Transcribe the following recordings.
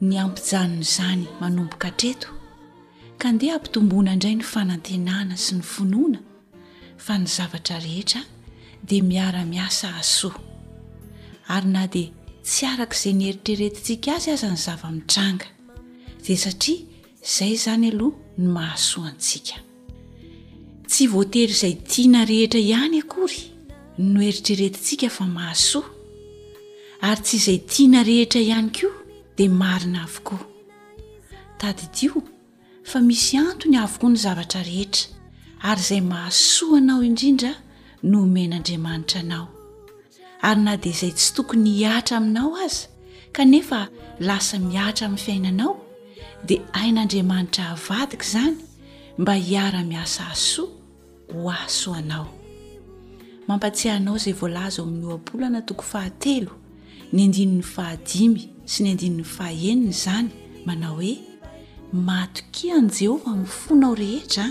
ny hampijanon'izany manomboka hatreto ka ndeha hampitomboana indray ny fanantenana sy ny finoana fa ny zavatra rehetra dia miara-miasa hasoa ary na dia tsy araka izay ny eritreretintsika azy aza ny zava-mitranga dia satria Izay izany aloha ny mahasoa antsika. Tsy voatery izay tiana rehetra ihany akory no eritreretintsika fa mahasoa, ary tsy izay tiana rehetra ihany koa dia marina avokoa. Tadidio fa misy antony avokoa ny zavatra rehetra, ary izay mahasoa anao indrindra no omen'Andriamanitra anao. ary na dia izay tsy tokony hihatra aminao aza kanefa lasa mihatra amin'ny fiainanao dia hain'Andriamanitra havadika izany mba hiara-miasa hasoa ho hahasoanao. Mampatsiahy anao izay voalaza ao amin'ny ohabolana toko fahatelo ny andininy fahadimy sy ny andininy fahenina izany manao hoe matokia an'i Jehovah amin'ny fonao rehetra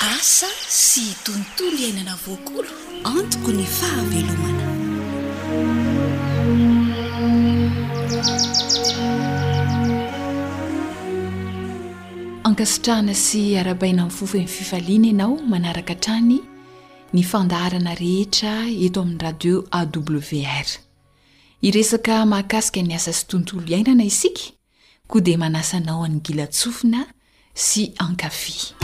Asa sy tontolo iainana voakolo antoko ny fahavelomana. Ankasitrahana sy arabaina amin'ny fo feno fifaliana ianao manaraka hatrany ny fandaharana rehetra eto amin'ny Radio AWR. Hiresaka mahakasika ny asa sy tontolo iainana isika, koa dia manasa anao hanigilan-tsofina sy hankafy.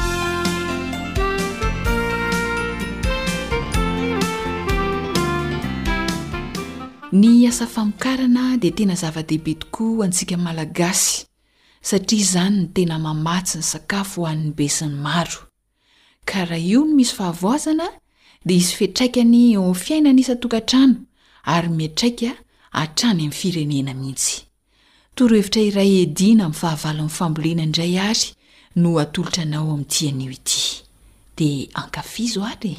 Ny asa famokarana dia tena zava-dehibe tokoa ho antsika Malagasy, satria izany no tena mamatsy ny sakafo ho an'ny besinimaro. Ka raha io no misy fahavoazana dia hisy fiatraikany eo amin'ny fiainana isan-tokantrano ary miatraika hatrany amin'ny firenena mihitsy. Torohevitra iray hiadiana amin'ny fahavalon'ny fambolena indray ary no atolotra anao amin'ity anio ity. Dia ankafizo ary e!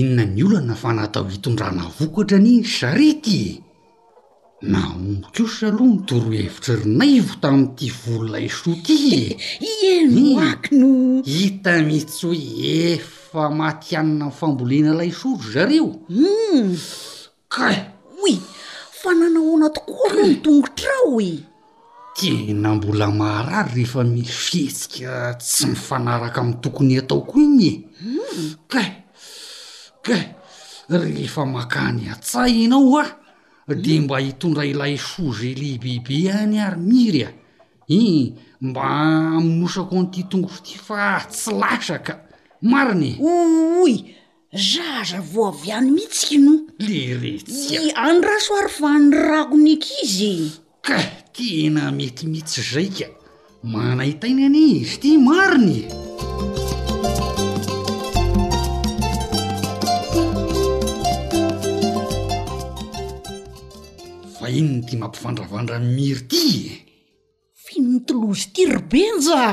Inona ny olana fa natao hitondrana vokatra anie ny sarety e! Nahomby kosa aloha ny torohevitry ry Naivo tamin'ity vololaisoa ity e! Ieno aky no. Hita mihitsy hoe efa matihanina amin'ny fambolena laisoa ry zareo. Humm. Kay! Oy! Fa nanahoana tokoa aloha ny tongotrao e? Tena mbola maharary rehefa misy fihetsika tsy mifanaraka amin'ny tokony ataoko iny e! Kay! Kay! Rehefa makany an-tsaha ianao hoa dia mba hitondra ilay fourget lehibebe any ary mihry a! Ih! Mba hamonosako an'ity tongotro ity fa tsy lasa ka! Marina e! Oy! Za aza vao avy any mihitsy kino leretsy a! any rasoary fa any rako ny ankizy e! kay tena mety mihitsy zay ka manaitaina anie izy ty marina e! fa inona ty mampivandravandra ny mur ty e! feno mitilozy ty ry benja a!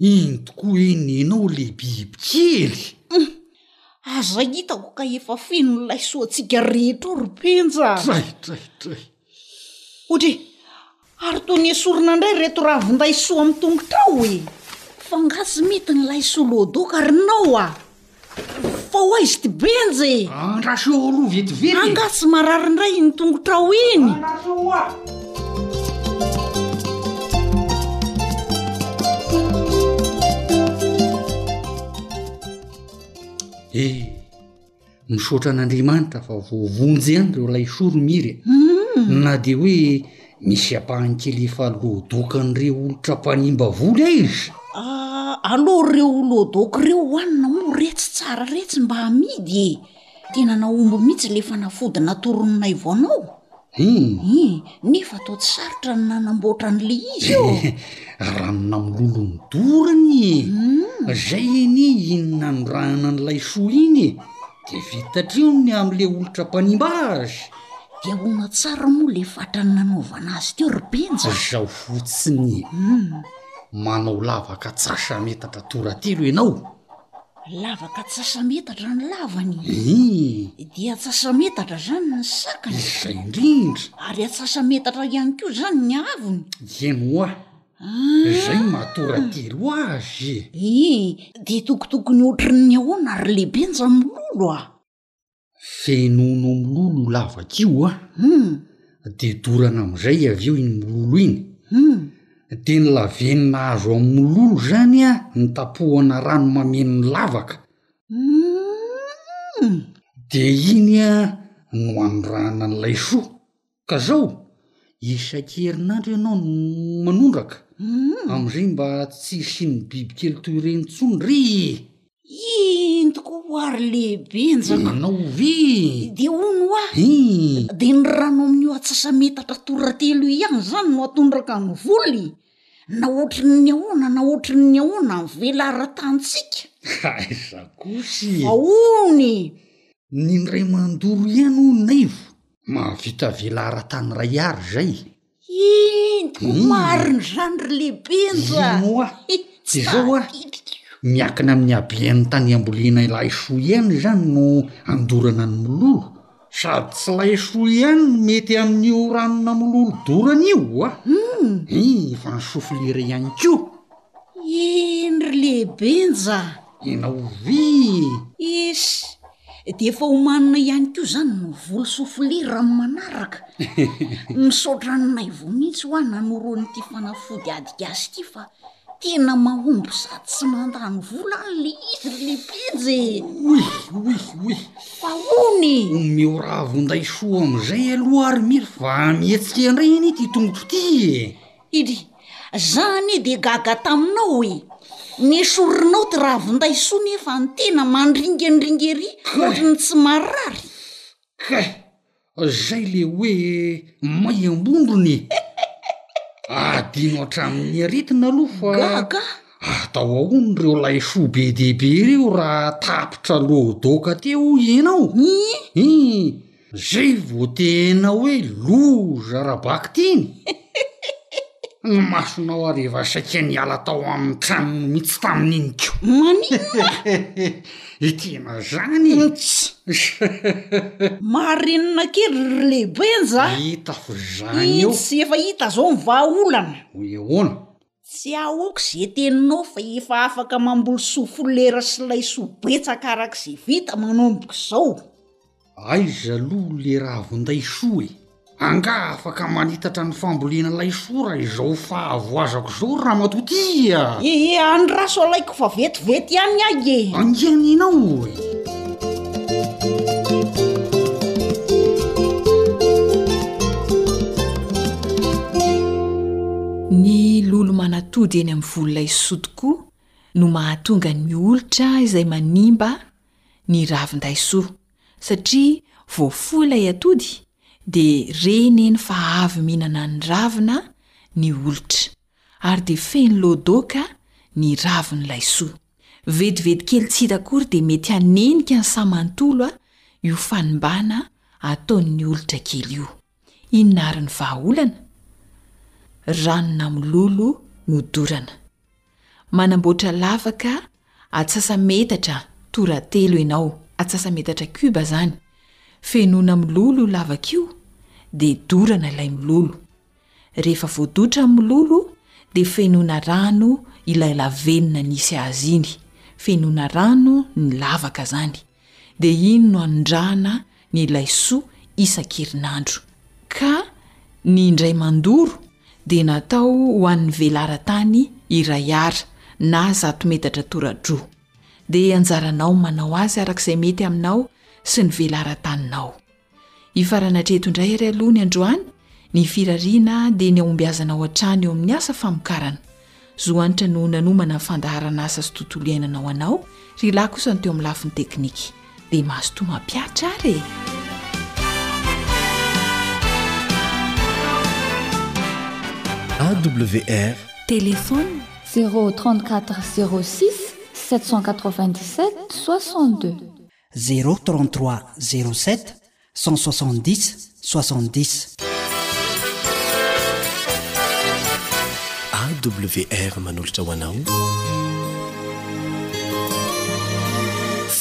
Iny tokoa iny ianao le biby kely. Humm! Aza hitako ka efa feno ny laisoantsika rehetra ao ry penja a! Tray tray tray! Ohatry ary toa nesorina indray ireto ravin-daisoa amin'ny tongotrao e! Fa angaha tsy mety ny laisoa lodoka ry nao a! Fa ho aiza ity benja e? Andraso aloha vetivety e! Angaha tsy marary indray iny tongotrao iny? Andraso hoa! Eh, misaotra an'Andriamanitra fa voavonjy ihany reo lahy soa ry Miry e! Hum. Na dia hoe Misy ampahany kely efa lodokan'ireo olotra mpanimba voly a izy. Ah, aleo ireo lodok ireo hohanina moa re tsy tsara re tsy mba hamidy e! Tena nahomby mihitsy ilay fanafody natorononay vao anao. Hum. Ih, nefa atao tsy sarotra ny nanamboatra an'ilay izy ô. Ranona milolo ny dorany e! Izay anie iny nanirahana an'ilay soa iny e! Dia vita hatreo ny amin'ilay olotra mpanimba azy. De ahoana tsara moa le fatrany nanaovana azy teo ry benja zao fotsiny hmm. manao lavaka tsasa metatra tora telo ianao lavaka tsasa metatra ny lavany eh. de atsasa metatra zany ny sakany izay indrindra ary atsasa metatra ihany ko zany ny avony enoa ah. zay matora telo azy e eh. de tokotokony ohatrin'ny ahoana ary le benja milolo a fenoinao mololo io lavaka io a hum de dorana amizay avy eo iny mololo iny hum de ny lavenona azo amy mololo zany a ny tapohana rano mameno ny lavaka hum de iny a no anondrahana an'ilay soa Ka zao, isaky herinandro ianao no manondraka, amzay mba tsy hisian'ny bibikely toy ireny intsony re e! Inty koa ary lehibe njaka! Enao ve? Dia hono hoa? Hii! Dia ny rano amin'io atsasametatra toratelo ihany zany no atondraka ny voly? Na ohatrin'ny ahoana na ohatrin'ny ahoana ny velaran-tanintsika? Aiza kosa e! Fa hono e! Ny indray mandoro ihany hono Naivo Mahavita velara tany iray Ar izay e! Hii! Marina izany ry lehibe njo a! Ino oa? Jereo oa! Miakina amin'ny haben'ny tany ambolena ilay soa ihany izany no andorana ny mololo? Sady tsy ilay soa ihany no mety amin'io ranona mololo dorana io oa? Hii! Fa ny soflera ihany koa! Eny ry lehibe nja! Enao vii! Is! De efa homanina ihany koa zany ny voly sofilia rano manaraka misaotra an'i naivo mihitsy hoa nanoro an'ity fanafody ady gasy ity fa tena mahomby sady tsy mandany vola any le izy ry lipejy e oy oy oy fa hono e omeo ravonday soa am'izay aloha ary mily fa mihetsika indray anie ty tongotro ty e Hidy, za anie de gaga taminao e! Nesorinao ty ravin-daisoa nefa ny tena mandringandringa ery ohatry ny tsy marary. Kay! zay le hoe may am-bondrona e! Adino hatramin'ny aretina aloha fa. Gaga? Atao ahoana reo laisoa be dia be reo raha tapitra loadoaka teo ianao? Iih! Zay vao tena hoe loza Rabaky tiny Ny masonao ary efa saika niala tao amin'ny tranony mihitsy tamin'iny ko. Maninona? He tena zany e! Ts. Marenina kely ry lehibe nja! Hita fa zany eo. Itsy efa hita zao ny vahaolana. Hoe ahoana? Tsy ahoako ze teninao fa efa afaka mamboly soflera sy laisoa betsaka araka ze vita manomboka izao. Aiza aloha le ravin-daisoa e? Angaha afaka manitatra ny fambolena laisoa raha izao fahavoazako izao ry ramatoa ty a! Ee, andraso alaiko fa vetivety ihany ahy e! Angian'inao e! Ny lolo manatody eny amin'ny vololay soa tokoa no mahatonga ny olitra izay manimba ny ravin-daisoa, satria vao foy ilay atody dia reny eny fa avy mihinana ny ravina ny olitra, ary dia feno lodoka ny ravin'ny laisoa. Vetivety kely tsy hita akory dia mety hanenika ny saha manontolo a io fanimbana ataon'ny olitra kely io. Inona ary ny vahaolana? Ranona mololo no dorana. Manamboatra lavaka atsasa-metatra toratelo ianao, atsasa-metatra cube zany, fenoina mololo io lavaka io dia dorana ilay mololo. Rehefa voadotra ny mololo dia fenoina rano ilay lavenona nisy azy iny, fenoina rano ny lavaka izany, dia iny no anondrahana ny laiso isan-kerinandro. Ka ny indray mandoro dia natao ho an'ny velaran-tany iray ara na zato metatra tora-droa. Dia anjaranao manao azy arak'izay mety aminao sy ny velaran-taninao. Hifarana hatreto indray ary aloha ny androany, ny firariana dia ny hahombiazana ao hatrany eo amin'ny asa famokarana. Zo Hanitra no nanomana ny fandaharan'asa sy tontolo iainana ho anao, ry lahy kosa ny teo amin'ny lafiny teknika. Dia mazotoa mampihatra ary e! AWR Téléphone 034 06 797 62. zéro trente trois zéro sept cent soixante dix soixante dix. AWR manolotra ho anao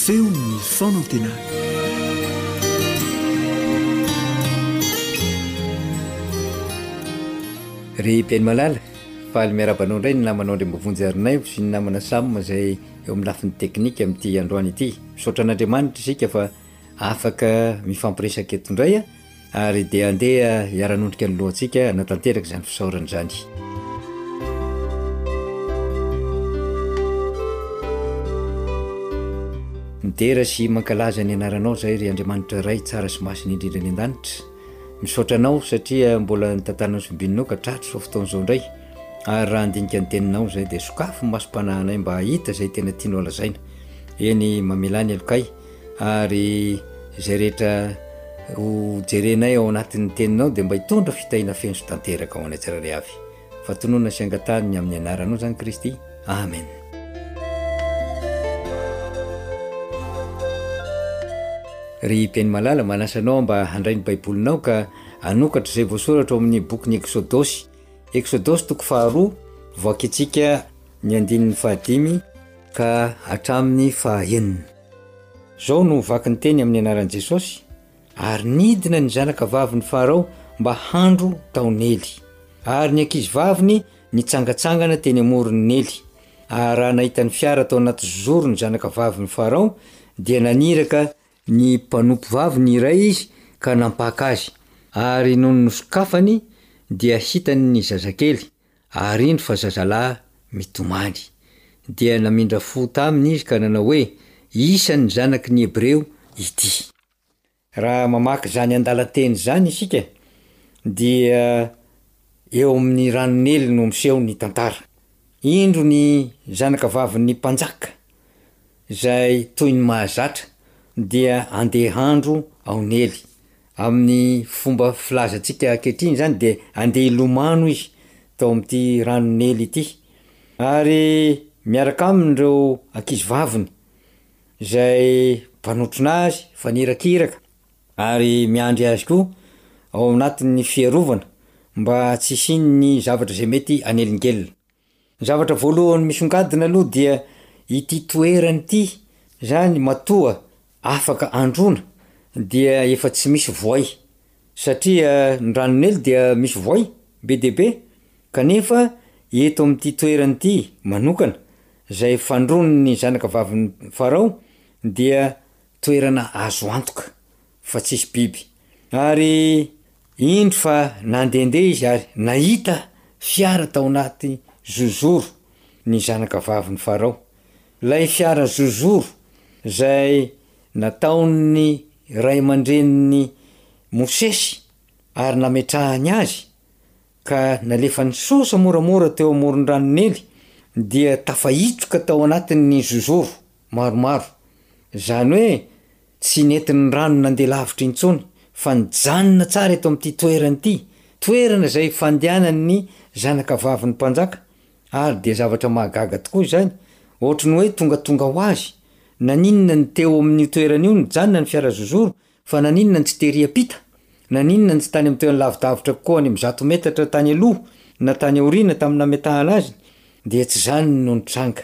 feon'ny fanantenana. Ry Teny Malala, faly miarahaba anao indray ny namanao Andriambavonjy Harinaivo sy ny namana Sam izay eo amin'ny lafiny teknika amin'ity androany ity. Misaotra an'Andriamanitra isika fa afaka mifampiresaka eto indray an, ary dia andeha hiara-hanondrika ny lohantsika hanatanteraka izany fisaorana izany. Midera sy mankalaza ny anaranao izay ry Andriamanitra Ray tsara sy masina indrindra any an-danitra. Misaotra anao satria mbola nitantananao sy mibinonao ka tratry izao fotoana izao indray. Ary raha handinika ny teninao izay dia sokafy ny masom-panahinay mba hahita izay tena tianao lazaina. Eny, mamelà ny helokay ary izay rehetra ho jerenay ao anatin'ny teninao dia mba hitondra fitahiana feno sy tanteraka ho anay tsirairay avy. Fa tononina sy angataha ny amin'ny anaranao izany Kristy. Amen. Ry Teny Malala, manasa anao aho mba handray ny Baibolinao ka hanokatra izay voasoratra ao amin'ny bokin'ny Eksodosy. Eksodosy toko faharoa, voakintsika ny andininy fahadimy ka hatramin'ny fahaenina. Izao no vaky ny teny amin'ny anaran'i Jesosy, Ary nidina ny zanakavavin'i Farao mba handro tao Nely. Ary ny ankizivaviny nitsangatsangana teny amoron'i Nely, ary raha nahita ny fiara tao anaty zoro ny zanakavavin'i Farao, dia naniraka Ny mpanompovavy niray izy ka nampaka azy, ary nony nosokafany, dia hitany ny zazakely, ary indro fa zazalahy mitomany. Dia namindra fo taminy izy ka nanao hoe, Isan' ny zanaky ny Hebreo ity. Raha mamaky izany andalan-teny izany isika, dia eo amin' ny ranonely no miseho ny tantara. Indro ny zanakavavin' ny mpanjaka izay toy ny mahazatra dia andeha andro aonely, amin'ny fomba filazantsika ankehitriny izany dia andeha hilomano izy tao amin'ity ranon'ely ity ary miaraka aminy ireo ankizivaviny izay mpanotrona azy, mifanirakiraka ary miandry azy koa ao anatin'ny fiarovana mba tsy hisian'ny zavatra izay mety hanelingelina. Ny zavatra voalohany misongadina aloha dia ity toerana ity zany matoa afaka androana dia efa tsy misy voay satria ny ranon'ely dia misy voay be dia be kanefa eto amin'ity toerana ity manokana zay fandroan'ny zanaka vavin'i Farao dia toerana azo antoka. fa tsisy biby. Ary indro fa nandehandeha izy ary nahita fiara tao anaty zozoro ny zanakavavin'i Farao. Ilay fiara zozoro izay nataon'ny ray aman-drenin'i Mosesy ary nametrahany azy ka nalefany sosa moramora teo amoron-dranon'i Nily dia tafahitsoka tao anatin'ny zozoro. maromaro. Izany hoe tsy nentin'ny rano nandeha lavitra intsony fa nijanona tsara eto amin'ity toerana ity, toerana izay fandehanan'ny zanakavavin'ny mpanjaka, ary dia zavatra mahagaga tokoa izany, ohatry ny hoe tongatonga ho azy, naninona no teo amin'io toerana io nijanona ny fiara zozoro fa naninona no tsy tery ampita? Naninona no tsy tany amin'ny toerana lavidavitra kokoa any amin'ny zato metatra tany aloha na tany aoriana tamin'ny nametahana azy? Dia tsy izany no nitranga.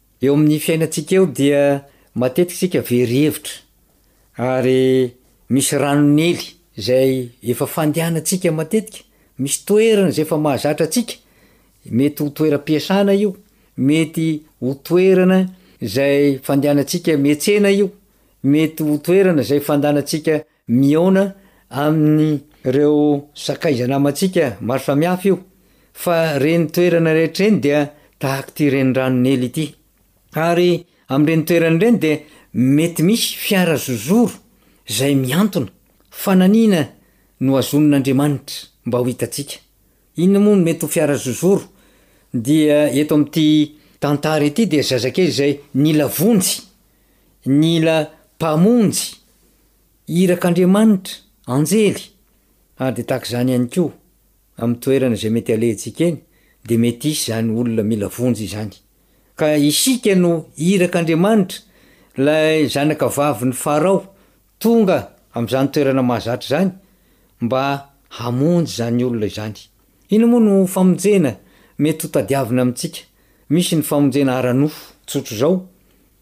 Eo amin'ny fiainantsika eo dia matetika isika very hevitra ary misy ranon'ely izay efa fandehanantsika matetika, misy toerana izay efa mahazatra antsika, mety ho toeram-piasana io, mety ho toerana izay fandehanantsika miantsena io, mety ho toerana izay fandanantsika Mihaona amin'ireo sakaiza namantsika maro samihafa io fa reny toerana rehetra reny dia tahak'ity reniranon'Ely ity. Ary amin'ireny toerana ireny dia mety misy fiara zozoro izay mihantona. Fananina no azon'Andriamanitra mba ho hitantsika? Inona moa no mety ho fiara zozoro? Dia eto amin'ity tantara ity dia zazakely izay nila vonjy. Nila Mpamonjy, irak'Andriamanitra, anjely, ary dia tahaka izany ihany koa, amin'ny toerana izay mety alehantsika eny, dia mety hisy izany olona mila vonjy izany. Ka isika no irak'Andriamanitra, ilay zanaka vavin'i Farao, tonga amin'izany toerana mahazatra izany mba hamonjy izany olona izany. Inona moa no famonjena mety ho tadiavina amintsika? Misy ny famonjena ara-nofo, tsotr'izao,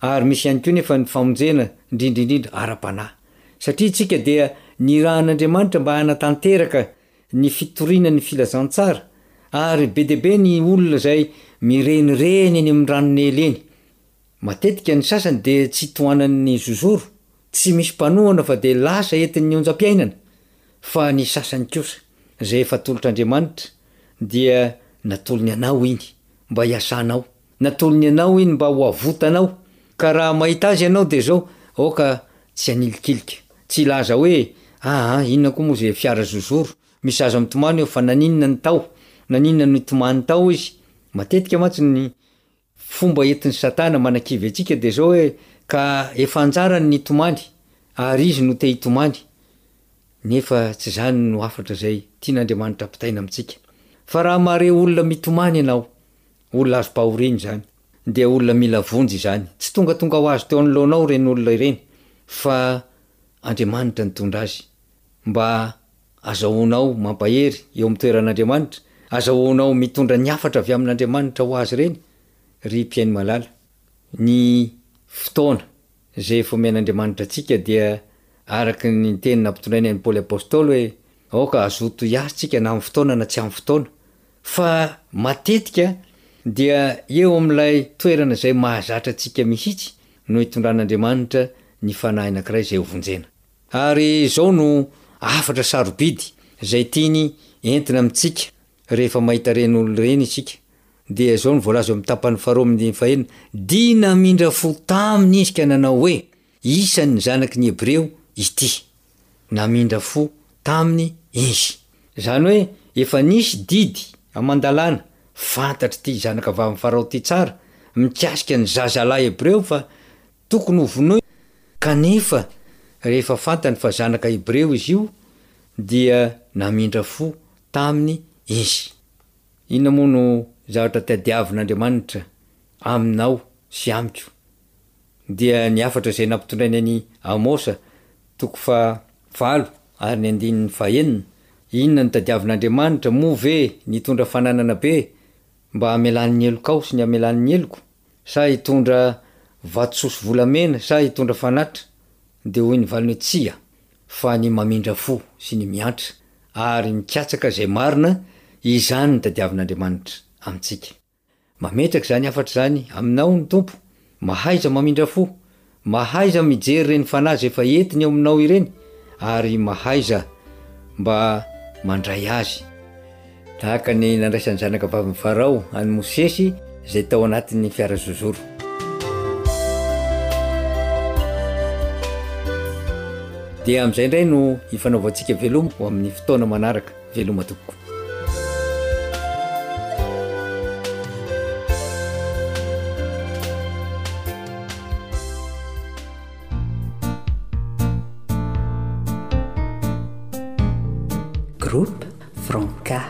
Ary misy ihany koa nefa ny famonjena indrindra indrindra ara-panahy. Satria isika dia nirahan'Andriamanitra mba hanatanteraka ny fitoriana ny filazantsara, ary be dia be ny olona izay mirenireny eny amin'ny ranon'ely eny. Matetika ny sasany dia tsy tohanan'ny zozoro, tsy misy mpanohana fa dia lasa entin'ny onjam-piainana. Fa ny sasany kosa, izay efa atolotr'Andriamanitra, dia natolony anao iny mba hiasanao. Nataony anao iny mba ho avotanao ka raha mahita azy ianao dia zao aoka tsy hanilikilika, tsy hilaza hoe aa inona koa moa ze fiara zozoro misy azo mitomany eo fa naninona ny tao, naninona no hitomany tao izy, matetika mantsy ny fomba entin'i satana manakivy antsika dia zao hoe ka efa anjarany ny hitomany ary izy no te hitomany nefa tsy zany no hafatra zay tian'Andriamanitra ampitaina amintsika fa raha mahare olona mitomany ianao Olona azom-pahoriana izany. Dia olona mila vonjy izany. Tsy tongatonga ho azo teo anoloanao ireny olona ireny, fa Andriamanitra nitondra azy. Mba azahoanao mampahery eo amin'ny toeran'Andriamanitra, azahoanao mitondra ny hafatra avy amin'Andriamanitra ho azy ireny, ry mpihaino malala. Ny fotoana Izay efa omen'Andriamanitra antsika dia araka ny teny nampitondrainy an'i Paoly Apostoly hoe, Aoka hazoto hiasa isika na amin'ny fotoana na tsy amin'ny fotoana. Fa matetika dia eo amin'ilay toerana izay mahazatra antsika mihitsy no itondran'Andriamanitra ny fanahy anankiray izay hovonjena. Ary izao no hafatra sarobidy izay tiany entina amintsika. Rehefa mahita ireny olona ireny isika, dia izao no voalaza eo amin'ny tapany faharoa amin'ny andininy fahenina, Dia namindra fo taminy izy ka nanao hoe, Isan'ny zanaky ny Hebreo ity. Namindra fo taminy izy. Izany hoe efa nisy didy aman-dalàna, fantatr'ity zanakavavin'i Farao ity tsara, mikasika ny zazalahy Hebreo fa Tokony ho vonoina. Kanefa rehefa fantany fa zanaka Hebreo izy io, dia namindra fo taminy izy. Inona moa no zavatra tadiavin'Andriamanitra aminao sy amiko? Dia ny hafatra izay nampitondrainy an'i Amosa, toko fahavalo ary ny andininy fahenina. Inona no tadiavin'Andriamanitra? Moa ve nitondra fananana be mba hamelany ny helokao sy ny hamelany ny heloko? sa hitondra vatosoa sy volamena sa hitondra fanatitra? Dia hoy ny valiny hoe, Tsia, fa ny mamindra fo sy ny miantra ary mikatsaka izay marina, izany no tadiavin'Andriamanitra amintsika. Mametraka izany hafatra izany aminao ny Tompo, mahaiza mamindra fo, Mahaiza mijery ireny fanahy izay efa entiny ao aminao ireny ary mahaiza mba mandray azy. Tahaka ny nandraisan'ny zanakavavin'i Farao an'i Mosesy izay tao anatin'ny fiara zozoro. Dia amin'izay indray no hifanaovantsika veloma ho amin'ny fotoana manaraka. Veloma tompoko. Groupe Franca.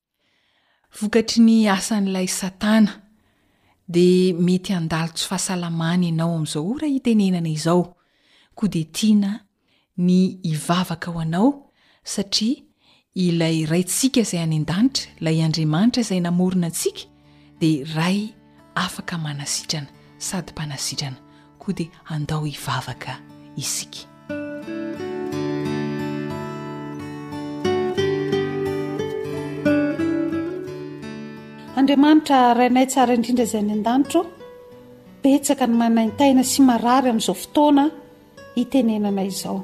Vokatry ny asan'ilay Satana, dia mety handalo tsy fahasalamana ianao amin'izao ora itenenana izao, koa dia tiana ny hivavaka ho anao satria ilay Raintsika izay any an-danitra, ilay Andriamanitra izay namorona antsika, dia Ray afaka manasitrana sady mpanasitrana koa dia andao hivavaka isika. Andriamanitra Rainay tsara indrindra izay any an-danitra ô, betsaka ny manaintaina sy marary amin'izao fotoana itenenana izao.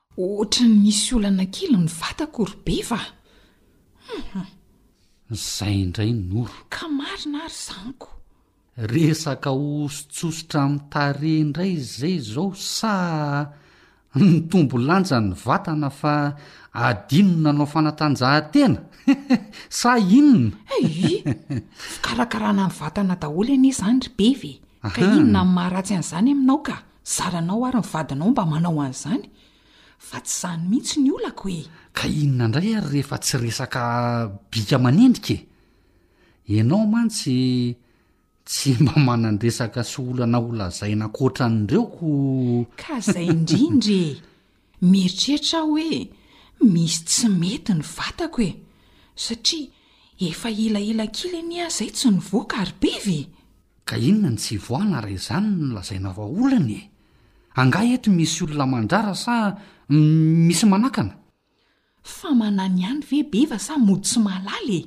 Ohatran'ny misy olana kely ny vatako ry Beva a! Hum! Izay indray Noro. Ka marina ary izany ko! Resaka hosontsosotra amin'ny tarehy indray izay izao sa nitombo lanja ny vatana fa adino ny nanao fanatanjahantena? Sa inona? Ehi! Fikarakarana ny vatana daholo anie izany ry Beva e! Ka inona ny maharatsy an'izany aminao ka? Zaranao ary ny vadinao mba manao an'izany fa tsy izany mihitsy ny olako e! Ka inona indray ary rehefa tsy resaka bika aman'endrika e! Ianao mantsy tsy mba manan-dresaka sy olana ho lazaina ankoatran'ireo ko! Ka izay indrindra e! Mieritreritra aho hoe misy tsy mety ny vatako e! Satria efa elaela kely anie aho izay tsy nivoaka ry Bevy e! Ka inona ny tsy hivoahana raha izany no lazaina vahaolana e? Angaha eto misy olona mandrara sa misy manakana? Fa manany ihany ve beva sa mody tsy mahalala e?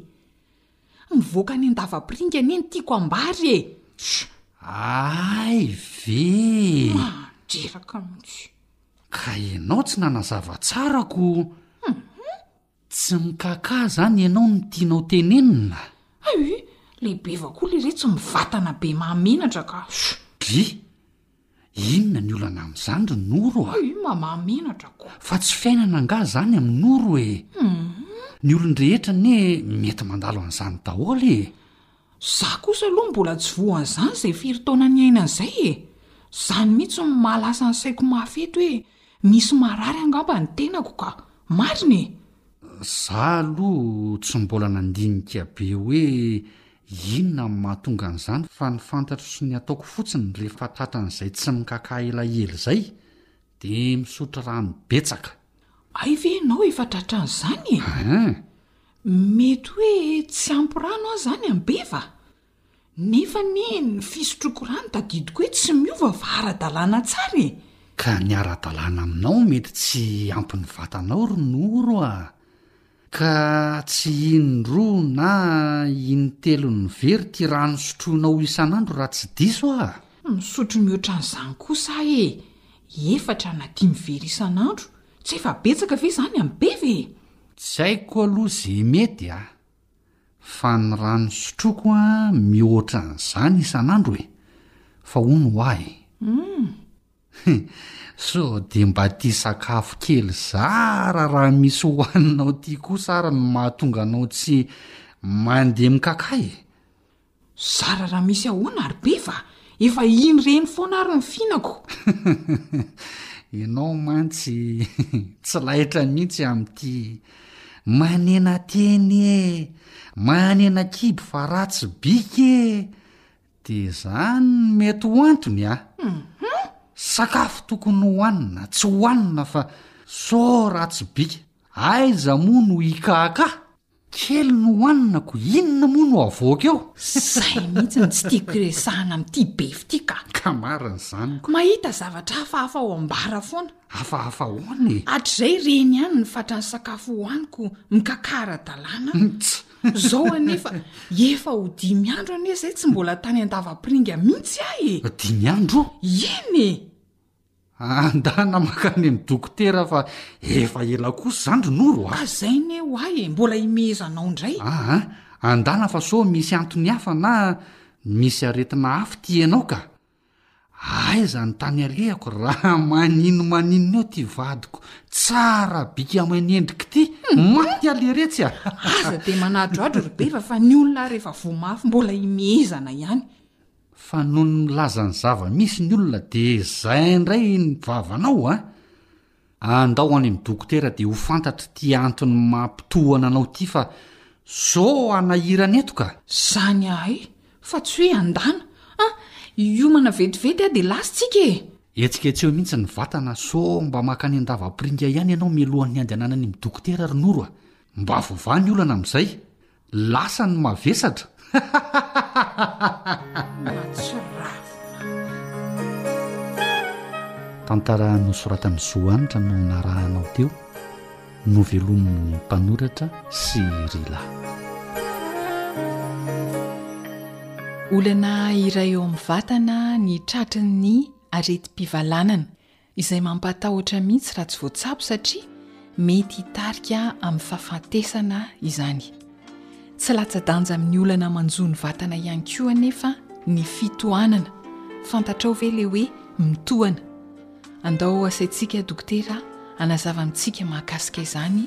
Mivoaka any an-davapiringa anie ny tiako ambara e! Tjo! Ay ve! Mandreraka mihitsy! Ka ianao tsy nanazava tsara ko! Hum! Tsy mikakà zany ianao no tianao tenenina? Ay! Lehibe vakoa le retsy mivatana be mahamenatra ka! Shoo! Dry! Inona ny olana amin'izany ry Noro a? Ay! Mamahamenatra ko! Fa tsy fiainana angaha zany amin'i Noro e? Ny olon-drehetra anie mety mandalo an'izany daholo e! Za kosa aloha mbola tsy voazany zay firy taona niainany zay e! Zany mihitsy no maha lasa ny saiko mafy eto hoe misy marary angamba ny tenako ka! Marina e! Za aloha tsy mbola nandinika be hoe inona no mahatonga an'izany fa ny fantatro sy ny ataoko fotsiny rehefa tratran'izay tsy mikakà elaela izay Dia misotro rano betsaka. Hay ve ianao efa tratran'izany e? Hein? Mety hoe tsy ampy rano aho izany ambeva? Nefa anie ny fisotroako rano tadidiko hoe tsy miova fa ara-dalàna tsara e! Ka ny ara-dalàna aminao mety tsy ampy ny vatanao ry Noro a! Ka tsy in-droa na in-telony very ity rano sotroinao isan'andro raha tsy diso aho a! Misotro mihoatra an'izany kosa aho e! Efatra na dimy vera isan'andro, tsy efa betsaka ve izany amin'ny beva e! Tsy haiko aloha izay mety a! Fa ny rano sotroiko a mihoatra an'izany isan'andro e! Fa hono ho ahy. Humm! Hum, sao dia mba tia sakafo kely zara raha misy hohaninao tia kosa ary no mahatonga anao tsy mandeha mikakà e! Zara raha misy ahoana ary be fa efa iny re iny foana ary no fihinako. Ianao mantsy tsy laitra mihitsy amin'ity manena teny e! Manena kibo fa ratsy bika e! De zany no mety ho antony a! Sakafo tokony ho hanina, tsy ho hanina fa so ratsy bika. Aiza moa no hikahakaha? Kely no hohaninako, inona moa no havoaka eo? Zay mihitsy no tsy tiako iresahana amin'ity befy ity ka! Ka marina izany ko! Mahita zavatra hafahafa ao ambara foana. Hafahafa ahoana e? Hatrizay reny ihany ny fatran'ny sakafo hohaniko mikakà ara-dalàna. Tsa! Zao anefa efa ho dimy andro anie zay tsy mbola tany andavapiringa mintsy ahy e! Dimy andro? Eny e! Andana makany amin'ny dokotera fa efa ela kosa zany ry Noro a! Ka zay ne ho ahy e! Mbola himehezanao ndray! Aa! Andana fa sao misy antony hafa na misy aretina hafa tianao ka! Aiza ny tany alehako raha maninomaninona eo ty vadiko tsara bika amin endriko ity maty aly retsy a Aza dia manadroadro ry Beva fa ny olona ary efa voa mafy mbola himehezana ihany. Fa noho ny milaza ny zava-misy ny olona dia izay indray ny vavanao an! Andao any am dokotera de ho fantatr ty antony maha mpitohana anao ty fa zo hanahirana eto ka. Zany ahay fa tsy hoe andana a! Hiomana vetivety a de lasa tsika e! Hetsiketseho mihintsy ny vatana so mba makany andavapiringa ihany ianao mialohan'ny handehananany am dokotera ry Noro a! Mba voavaha ny olana amzay! Lasa ny mavesatra. Tantara nosoratan'i Zohanitra no narahanao teo, novelomin'ny mpanoratra sy Rila. Olana iray eo amin'ny vatana ny tratry ny aretim-pivalanana. izay mampatahotra mihitsy raha tsy voatsabo satria mety hitarika amin'ny fahafatesana izany. Tsy latsa-danja amin'ny olana manjo ny vatana ihany koa anefa ny fitohanana, fantatrao ve ilay hoe mitohana? Andao asaintsika dokotera hanazava amintsika mahakasika izany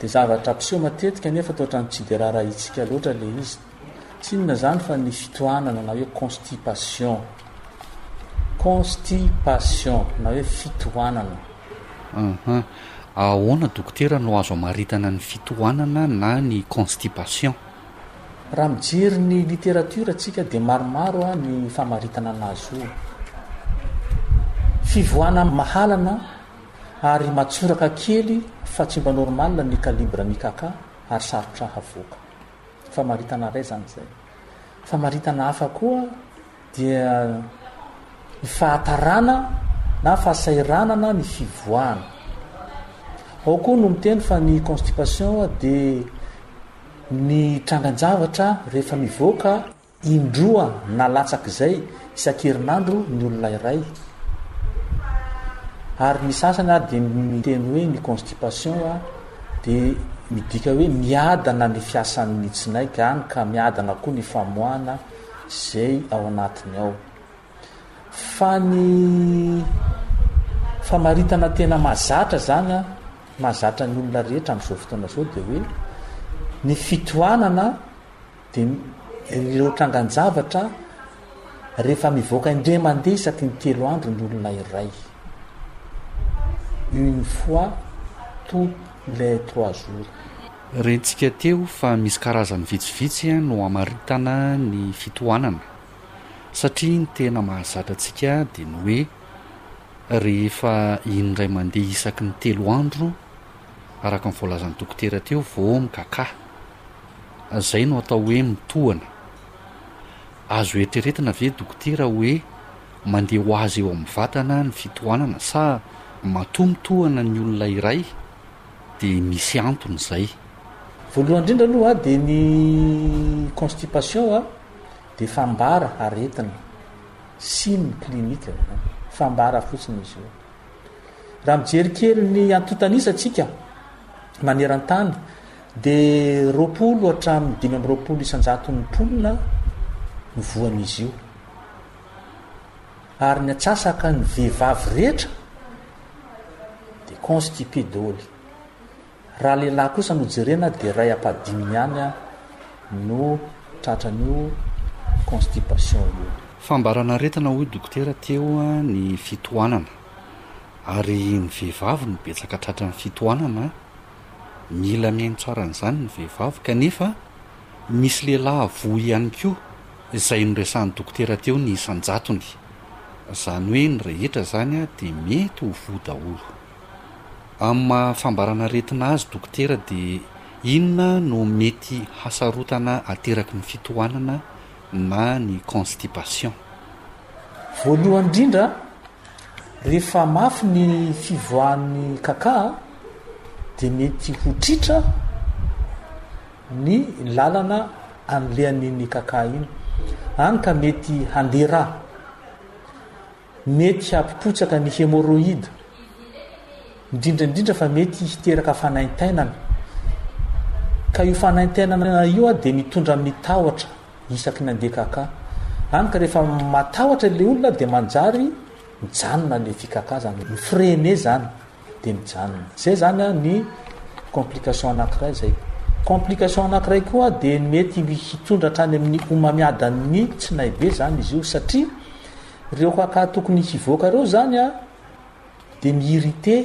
Dia zavatra mpiseho matetika nefa tsy ohatran'ny tsy dia raharahintsika loatra ilay izy. Tsy inona izany fa ny fitohanana na hoe constipation. Constipation na hoe fitohanana. Ahah. Ahoana dokotera no azo amaritana ny fitohanana na ny constipation? Raha mijery ny literatiora tsika dia maromaro ny famaritana an'azy io. Fivoahana mahalana. ary matsoraka kely fa tsy mba normal ny calibre ny kaka ary sarotra havoaka. Famaritana iray izany izay. Famaritana hafa koa dia ny fahatarana na fahasahiranana ny fivoahana. Ao koa no miteny fa ny constipation dia ny trangan-javatra rehefa mivoaka. Indroa na latsak'izay isan-kerinandro ny olona iray, ary ny sasany ary dia miteny hoe ny constipation dia midika hoe miadana ny fiasan'ny tsinaika any ka miadana koa ny famoahana izay ao anatiny ao. Fa ny famaritana tena mazatra zany a, mazatra ny olona rehetra amin'izao fotoana izao dia hoe ny fitohanana Dia ireo trangan-javatra rehefa mivoaka indray mandeha isaky ny telo andro ny olona iray. Une fois tous les trois jours. Rentsika teo fa misy karazany vitsivitsy no amaritana ny fitohanana satria ny tena mahazatra antsika dia ny hoe rehefa indray mandeha isaky ny telo andro araka ny voalazan'ny dokotera teo vao mikakà. Izay no atao hoe mitohana. Azo eritreretina ve dokotera hoe mandeha ho azy eo amin'ny vatana ny fitohanana sa matoa mitohana ny olona iray dia misy antony izay? Voalohany indrindra aloha dia ny constipation dia fambara aretina, signe clinique, fambara fotsiny izy io. Raha mijery kely ny antontanisa tsika maneran-tany Dia roapolo hatramin'ny dimy amby roapolo isan-jaton'ny mponina no voan'izy io. Ary ny atsasaka ny vehivavy rehetra dia constipé daholo. Raha lehilahy kosa no jerena dia ray apadiminy ihany no tratran'io constipation io. Fambaran'aretina hoy dokotera teo ny fitohanana. Ary ny vehivavy no betsaka tratran'ny fitohanana. Mila mihaino tsara an'izany ny vehivavy kanefa misy lehilahy voa ihany koa izay noresahan'ny dokotera teo ny isan-jatony. Izany hoe ny rehetra izany dia mety ho voa daholo. Amin'ny maha fambarana aretina azy dokotera dia inona no mety hasarotana ateraky ny fitohanana na ny constipation? Voalohany indrindra Rehefa mafy ny fivoahan'ny kaka dia mety ho tritra ny lalana anlehan'iny kaka iny, any ka mety handeha rà. Mety hampipotsaka ny hémorroïde, indrindra indrindra fa mety hiteraka fanaintainana. Ka io fanaintainana io dia mitondra amin'ny tahotra isaky ny andeha kaka, hany ka rehefa matahotra ilay olona dia manjary mijanona ilay fikakazana, mi-freiner izany dia mijanona. Izay izany a ny complication anankiray izay. Complication anankiray koa dia mety hitondra hatrany amin'ny homamiadan'ny tsinaibe izany izy io satria ireo kaka tokony hivoaka ireo izany a dia mi-irriter.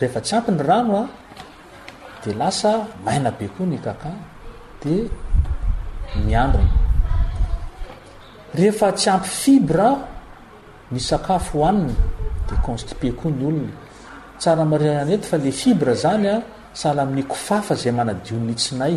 Rehefa tsy ampy ny rano a, dia lasa maina be koa ny kaka, dia miandrona. Rehefa tsy ampy fibra ny sakafo hohanina, dia constipé koa ny olona. Tsara marihana eto fa le fibra zany a, sahala amin'ny kofafa izay manadio ny tsinay.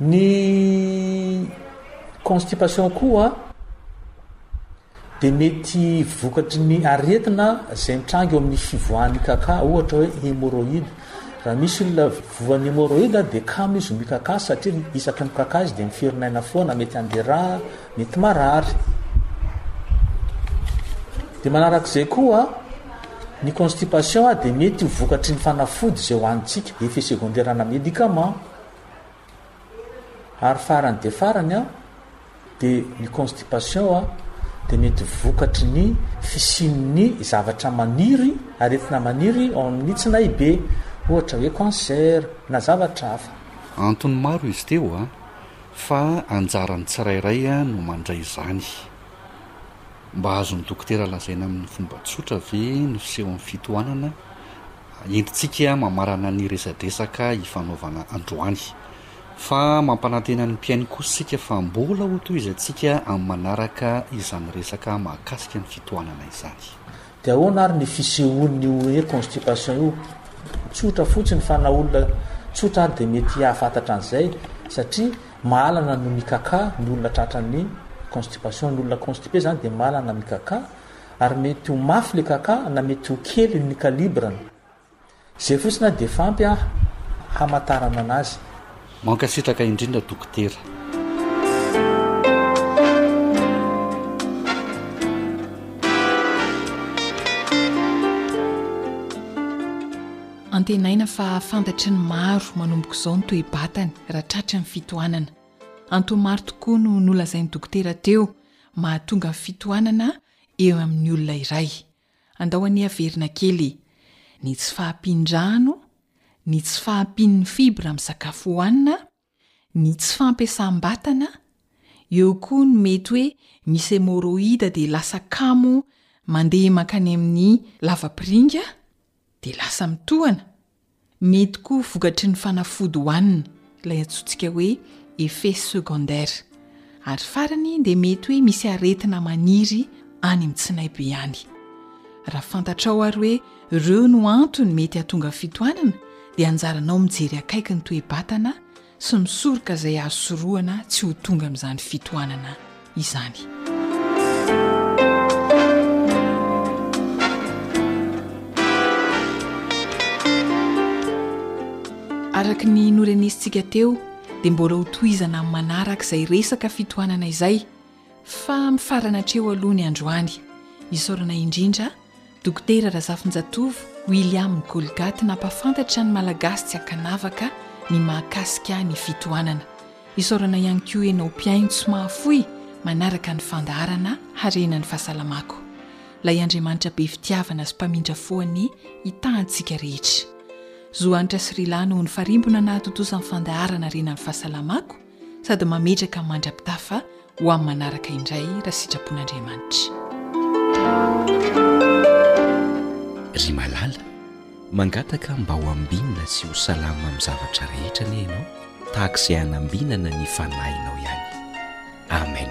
Ny constipation koa dia mety vokatry ny aretina izay mitranga eo amin'ny fivoahan'ny kaka ohatra hoe hémorroïde. Raha misy olona voan'ny hémorroïde dia kamo izy mikaka satria isaky ny mikaka izy dia miferinaina foana mety handera Mety marary. Dia manarak'izay koa, ny constipation dia mety ho vokatry ny fanafody izay hohanintsika, effet secondaire ana médicament. Ary farany dia farany an, dia ny constipation an, dia mety vokatry ny fisian'ny zavatra maniry, aretina maniry ao amin'ny tsinahibe, ohatra hoe cancer na zavatra hafa. Antony maro izy teo an. Fa anjaran'ny tsirairay no mandray izany. Mba azon'ny dokotera lazaina amin'ny fomba tsotra ve ny fisehon'ny fitohanana? Entintsika mamarana ny resadresaka hifanaovana androany. Fa mampanantena ny mpihaino kosa isika fa mbola ho tohizantsika amin'ny manaraka izany resaka mahakasika ny fitohanana izany. De ahoana ary ny fisehoan'ny io hoe constipation io? Tsotra fotsiny fa na olona tsotra ary dia mety hahafantatra an'izay satria mahalana no mikakà ny olona tratran'ny constipation. Ny olona constipé izany dia mahalana mikakà ary mety ho mafy ilay kakà na mety ho kely ny calibre-ny. Zay fosina de efa ampy an hamatarana anazy. Mankasitraka indrindra dokotera. Antenaina fa fantatry ny maro manomboka izao ny toe-batany raha tratry ny fitohanana. Antony maro tokoa no nolazain'ny dokotera teo mahatonga ny fitohanana eo amin'ny olona iray. Andao anie averina kely ny tsy fahampian-drano, ny tsy fahampian'ny fibra amin'ny sakafo hohanina, ny tsy fampiasam-batana, eo koa ny mety hoe misy hemoroida dia lasa kamo mandeha mankany amin'ny lavapiringa dia lasa mitohana, Mety koa ho vokatry ny fanafody hohanina, ilay antsointsika hoe effet secondaire. Ary farany dia mety hoe misy aretina maniry any amin'ny tsinaibo ihany. Raha fantatrao ary hoe ireo no antony mety hahatonga fitohanana dia anjaranao mijery akaiky ny toe-batana sy misoroka izay azo sorohana tsy ho tonga amin'izany fitohanana izany. Araka ny norenesintsika teo dia mbola ho tohizana amin'ny manaraka izay resaka fitohanana izay Fa mifarana hatreo aloha ny androany. Isaorana indrindra Dokotera Razafinjatovo William Golgaty nampahafantatra ny Malagasy tsy ankanavaka ny mahakasika ny fitohanana. Isaorana ihany koa enao mpihaino tsy mahafoy manaraka ny fandaharana harena ny fahasalamako. Lay Andriamanitra be fitiavana sy mpamindra fo anie hitaha antsika rehetra. Zo Hanitra sy Rilà noho ny farimbona nahatontosa ny fandaharana harena ny fahasalamako, sady mametraka mandra-pitafa ho amin'ny manaraka indray raha sitrapon'Andriamanitra. Ry malala, mangataka mba ho ambinina sy ho salama amin'ny zavatra rehetra anie ianao tahaka izay hanambinana ny fanahinao ihany. Amen.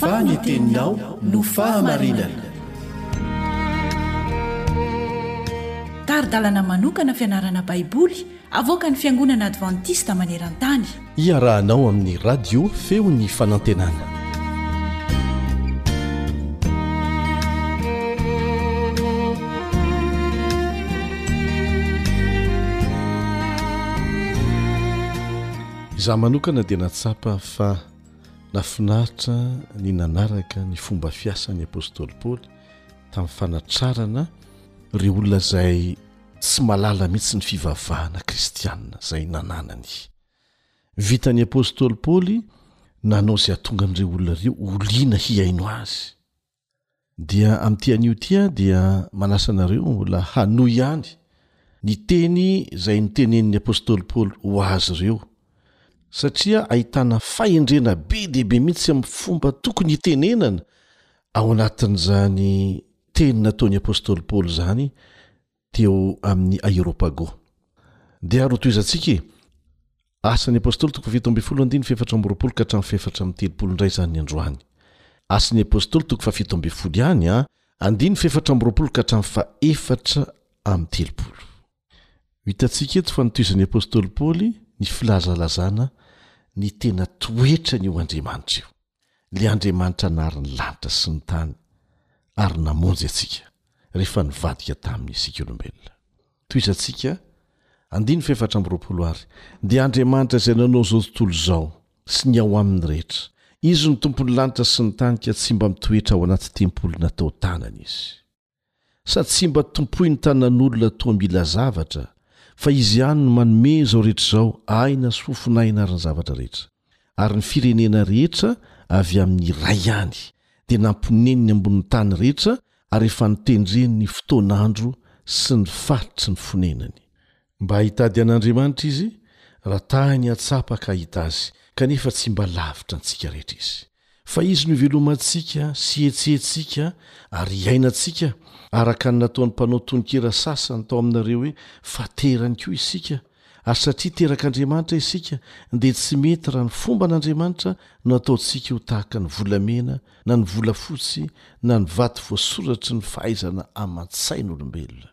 Fa ny teninao no fahamarinana. Tari-dalana manokana fianarana Baiboly avoakan'ny Fiangonana Advantista maneran-tany. Iarahanao amin'ny Radio Feon'ny Fanantenana. Za manokana dia natsapa fa nafinaritra ny nanaraka ny fomba fiasan'ny apostoly Paoly tamin'ny fanatrarana ireo olona izay Tsy malala mihitsy ny fivavahana kristiana izay nananany. Vitan'ny apostoly Paoly nanao izay hahatonga an'ireo olona ireo ho liana hihaino azy. Dia amin'ity anio ity aho dia manasa anareo mbola hanohy ihany ny teny izay notenenin'ny apostoly Paoly ho azy ireo, satria ahitana fahendrena be dia be mihitsy amin'ny fomba tokony hitenenana ao anatin'izany Teny nataon'ny apostoly Paoly izany teo amin'ny Areopago. Dia rotoizantsika e! Asan'ny Apostoly toko fahafito ambin'ny folo andininy fahefatra amby roapolo ka hatramin'ny fahefatra amby telopolo indray izany ny androany. Asan'ny Apostoly toko fahafito ambin'ny folo ihany an, andininy fahefatra amby roapolo ka hatramin'ny fahefatra amby telopolo. Hitantsika eto fa notohizan'ny apostoly Paoly ny filazalazana ny tena toetrany io Andriamanitra io. Ilay Andriamanitra nary ny lanitra sy ny tany ary namonjy antsika rehefa nivadika taminy isika olombelona. Tohizantsika andininy fahefatra amby roapolo ary dia Andriamanitra izay nanao izao tontolo izao sy ny ao aminy rehetra. Izy no Tompon'ny lanitra sy ny tany ka tsy mba mitoetra ao anaty tempoly natao tanana izy. Sa tsy mba tompoin'ny tanan'olona toa mila zavatra, fa izy ihany no manome izao rehetra izao, aina sy fofon'aina ary ny zavatra rehetra. Ary ny firenena rehetra avy amin'ny Iray ihany, dia namponeniny ambonin'ny tany rehetra, ary efa notendreny ny fotoan'andro sy ny faritry ny fonenany. Mba hitady an'Andriamanitra izy raha tahiny hahatsapa ka hahita Azy, kanefa tsy mba lavitra antsika rehetra Izy. Fa Izy no ivelomantsika sy ihetsehentsika ary iainantsika, araka ny nataon'ny mpanao tononkira sasany tao aminareo hoe fa terany koa isika, ary satria terak'Andriamanitra isika dia tsy mety raha ny fomban'Andriamanitra no ataontsika ho tahaka ny volamena na ny volafotsy na ny vato voasoratry ny fahaizana aman-tsain'olombelona.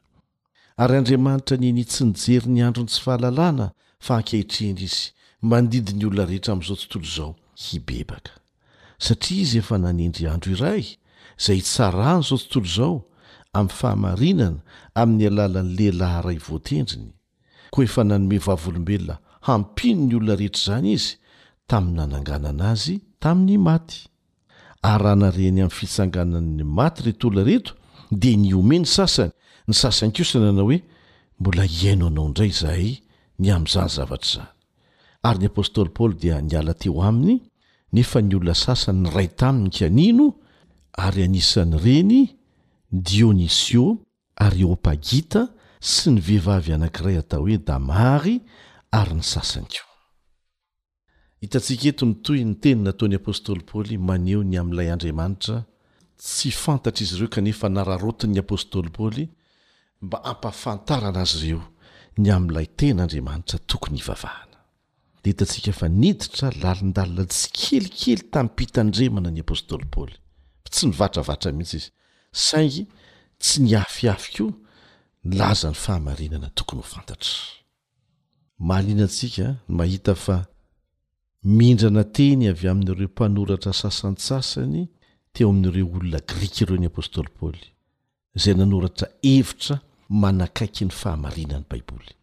Ary Andriamanitra nini tsy nijery ny andron'ny tsy fahalalana fa ankehitriny Izy mandidy ny olona rehetra amin'izao tontolo izao hibebaka. Satria Izy efa nanendry andro iray izay hitsarany izao tontolo izao amin'ny fahamarinana amin'ny alalan'ny lehilahy iray voatendriny. Koa efa nanome vavolombelona hampino ny olona rehetra izany Izy tamin'ny nananganana azy tamin'ny maty. Ary raha nare ny amin'ny fitsanganan'ny maty ireto olona ireto, dia nihomehy ny sasany, ny sasany kosa nanao hoe, Mbola hihaino anao indray izahay ny amin'izany zavatra izany. Ary ny apostoly Paoly dia niala teo aminy, nefa ny olona sasany niray taminy ka nino, ary anisan'ireny Dionisio, Areopagita, sy ny vehivavy anankiray atao hoe Damary, ary ny sasany koa. Hitantsika eto ny toy ny teny nataon'ny apostoly Paoly maneho ny amin'ilay Andriamanitra tsy fantatr'izy ireo kanefa nararaotin'ny apostoly Paoly mba hampahafantarana azy ireo ny amin'ilay tena Andriamanitra tokony hivavahana. Dia hitantsika fa niditra lalindalina tsikelikely tamim-pitandremana ny apostoly Paoly. Tsy nivatravatra mihitsy izy, saingy tsy niafiafy koa nilaza ny fahamarinana tokony ho fantatra. Mahaliana antsika ny mahita fa mindrana teny avy amin'ireo mpanoratra sasantsasany teo amin'ireo olona grika ireo ny apostoly Paoly, izay nanoratra hevitra manakaiky ny fahamarinan'ny Baiboly.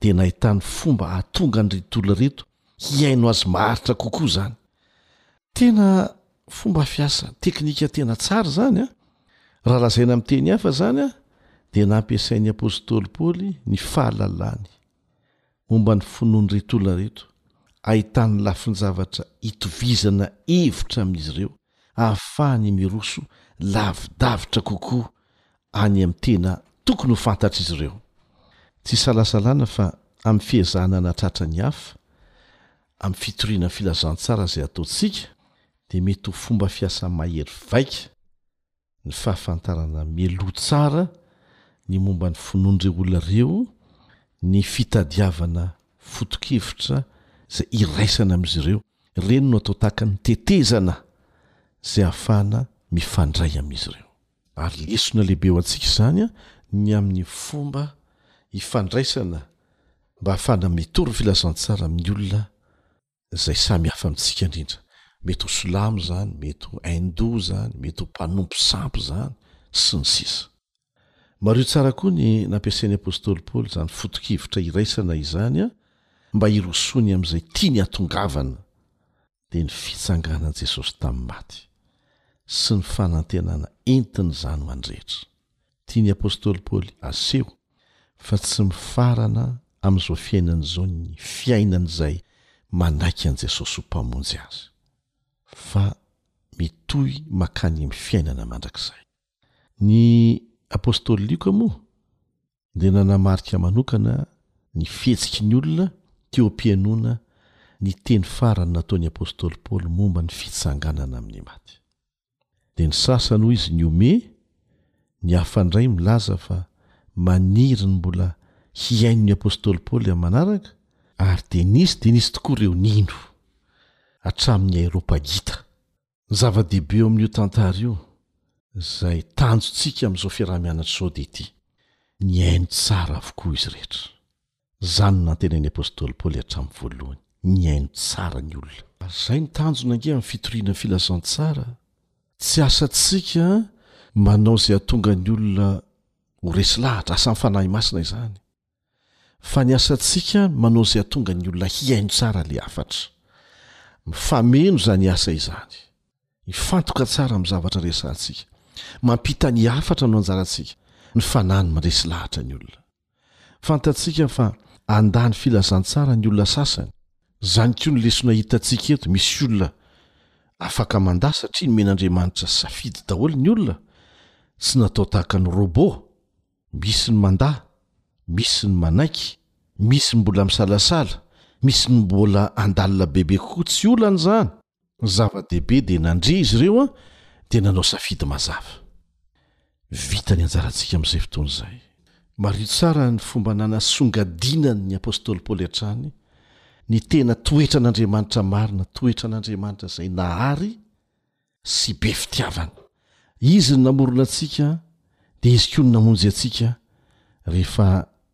Dia nahitany fomba hahatonga an'ireto olona ireto hihaino azy maharitra kokoa zany tena fomba fiasa teknika tena tsara zany a raha lazaina am teny hafa zany a dia nampiasain'ny apostoly paoly ny fahalalany momba ny finoany reto olona reto ahitan'ny lafin-javatra itovizana hevitra amin'izy ireo ahafahany miroso lavidavitra kokoa any amin'ny tena tokony ho fantatr'izy ireo. Tsy isalasalana fa amin'ny fiezahana hanatratra ny hafa, amin'ny fitoriana ny filazantsara izay ataontsika, dia mety ho fomba fiasa mahery vaika, ny fahafantarana mialoha tsara ny momba ny finoan'ireo olona ireo, ny fitadiavana foto-kevitra izay iraisana amin'izy ireo. Ireny no atao tahaka ny tetezana izay ahafahana mifandray amin'izy ireo. Ary lesona lehibe ho antsika izany ny amin'ny fomba ifandraisana mba ahafahana mitory ny filazantsara amin'ny olona izay samy hafa amintsika indrindra. Mety ho silamo izany, mety ho hindou izany, mety ho mpanompo sampy izany, sy ny sisa. Mariho tsara koa ny nampiasain'ny apostoly Paoly izany foto-kevitra iraisana izany mba hirosoany amin'izay tiany hatongavana, dia ny fitsanganan'i Jesosy tamin'ny maty, sy ny fanantenana entin'izany ho an'ny rehetra. Tian'ny apostoly Paoly haseho fa tsy mifarana amin'izao fiainana izao ny fiainan'izay manaiky an'i Jesosy ho Mpamonjy azy, fa mitohy mankany amin'ny fiainana mandrakizay. Ny apostoly Lioka moa dia nanamarika manokana ny fihetsiky ny olona teo am-pihainoana ny teny farany nataon'ny apostoly Paoly momba ny fitsanganana amin'ny maty. dia ny sasany hoy izy nihomehy, ny hafa indray milaza fa maniry ny mbola hihaino ny apostoly Paoly amin'ny manaraka, ary dia nisy dia nisy tokoa ireo nino, hatramin'ny Areopagita. Ny zava-dehibe eo amin'io tantara io, izay tanjontsika amin'izao fiaraha-mianatra izao dia ity, nihaino tsara avokoa izy rehetra. Izany no nantenain'ny apostoly Paoly hatramin'ny voalohany, Mihaino tsara ny olona. Ary izay no tanjona ange amin'ny fitoriana ny filazantsara, tsy asantsika manao izay hahatonga ny olona ho resy lahatra, asan'ny Fanahy Masina izany, fa ny asantsika manao izay hahatonga ny olona hihaino tsara ilay hafatra. Mifameno izany asa izany, hifantoka tsara amin'ny zavatra resahantsika, mampita ny hafatra no anjarantsika, ny Fanahy no miresy lahatra ny olona. Fantatsika fa handà ny filazantsara ny olona sasany. Izany koa no lesona hitantsika eto, misy olona afaka mandà satria nomen'Andriamanitra safidy daholo ny olona, tsy natao tahaka ny rôbô, misy ny mandà, misy ny manaiky, misy ny mbola misalasala, misy ny mbola handalina bebe kokoa, tsy olana izany. Ny zava-dehibe dia nandre izy ireo an, dia nanao safidy mazava. Vita ny anjarantsika amin'izay fotoana izay. Mariho tsara ny fomba nanasongadinan'ny apostoly Paoly hatrany ny tena toetran'Andriamanitra marina, toetran'Andriamanitra izay nahary sy be fitiavana. Izy no namorona antsika, dia Izy koa no namonjy antsika rehefa.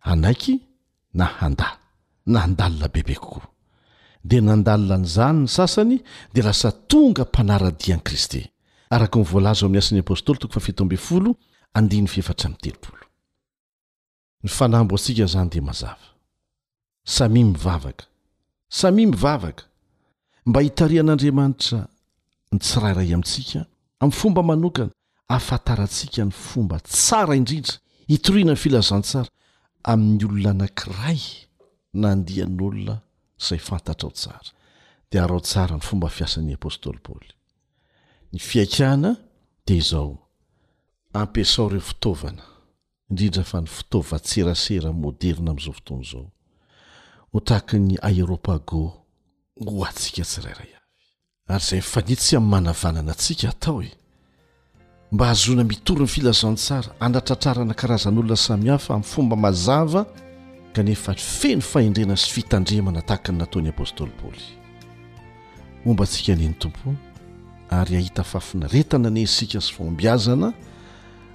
hanaiky na handà, na handalina bebe kokoa. Dia nandalina an'izany ny sasany dia lasa tonga mpanara-dia an'i Kristy, araka ny voalaza ao amin'ny Asan'ny Apostoly toko fahafito ambin'ny folo, andininy fahefatra amby telopolo. Ny fanamby ho antsika izany dia mazava. Samia mivavaka. Samia mivavaka mba hitarihan'Andriamanitra ny tsirairay amintsika amin'ny fomba manokana, ahafantarantsika ny fomba tsara indrindra hitoriana ny filazantsara amin'ny olona anankiray na andian'olona izay fantatrao tsara. Dia araho tsara ny fomba fiasan'ny apostoly Paoly. Ny fihaikana dia izao, Ampiasao ireo fitaovana, indrindra fa ny fitaovan-tserasera moderina amin'izao fotoana izao, ho tahaka ny Aeropago ho antsika tsirairay avy. Ary izay mifanitsy amin'ny manavanana antsika atao e! Mba hahazoana mitory ny filazantsara, hanatratrarana karazan'olona samihafa amin'ny fomba mazava kanefa feno fahendrena sy fitandremana tahaka ny nataon'i Apostoly Paoly. Homba antsika anie ny Tompo ary hahita fahafinaretana anie isika sy fahombiazana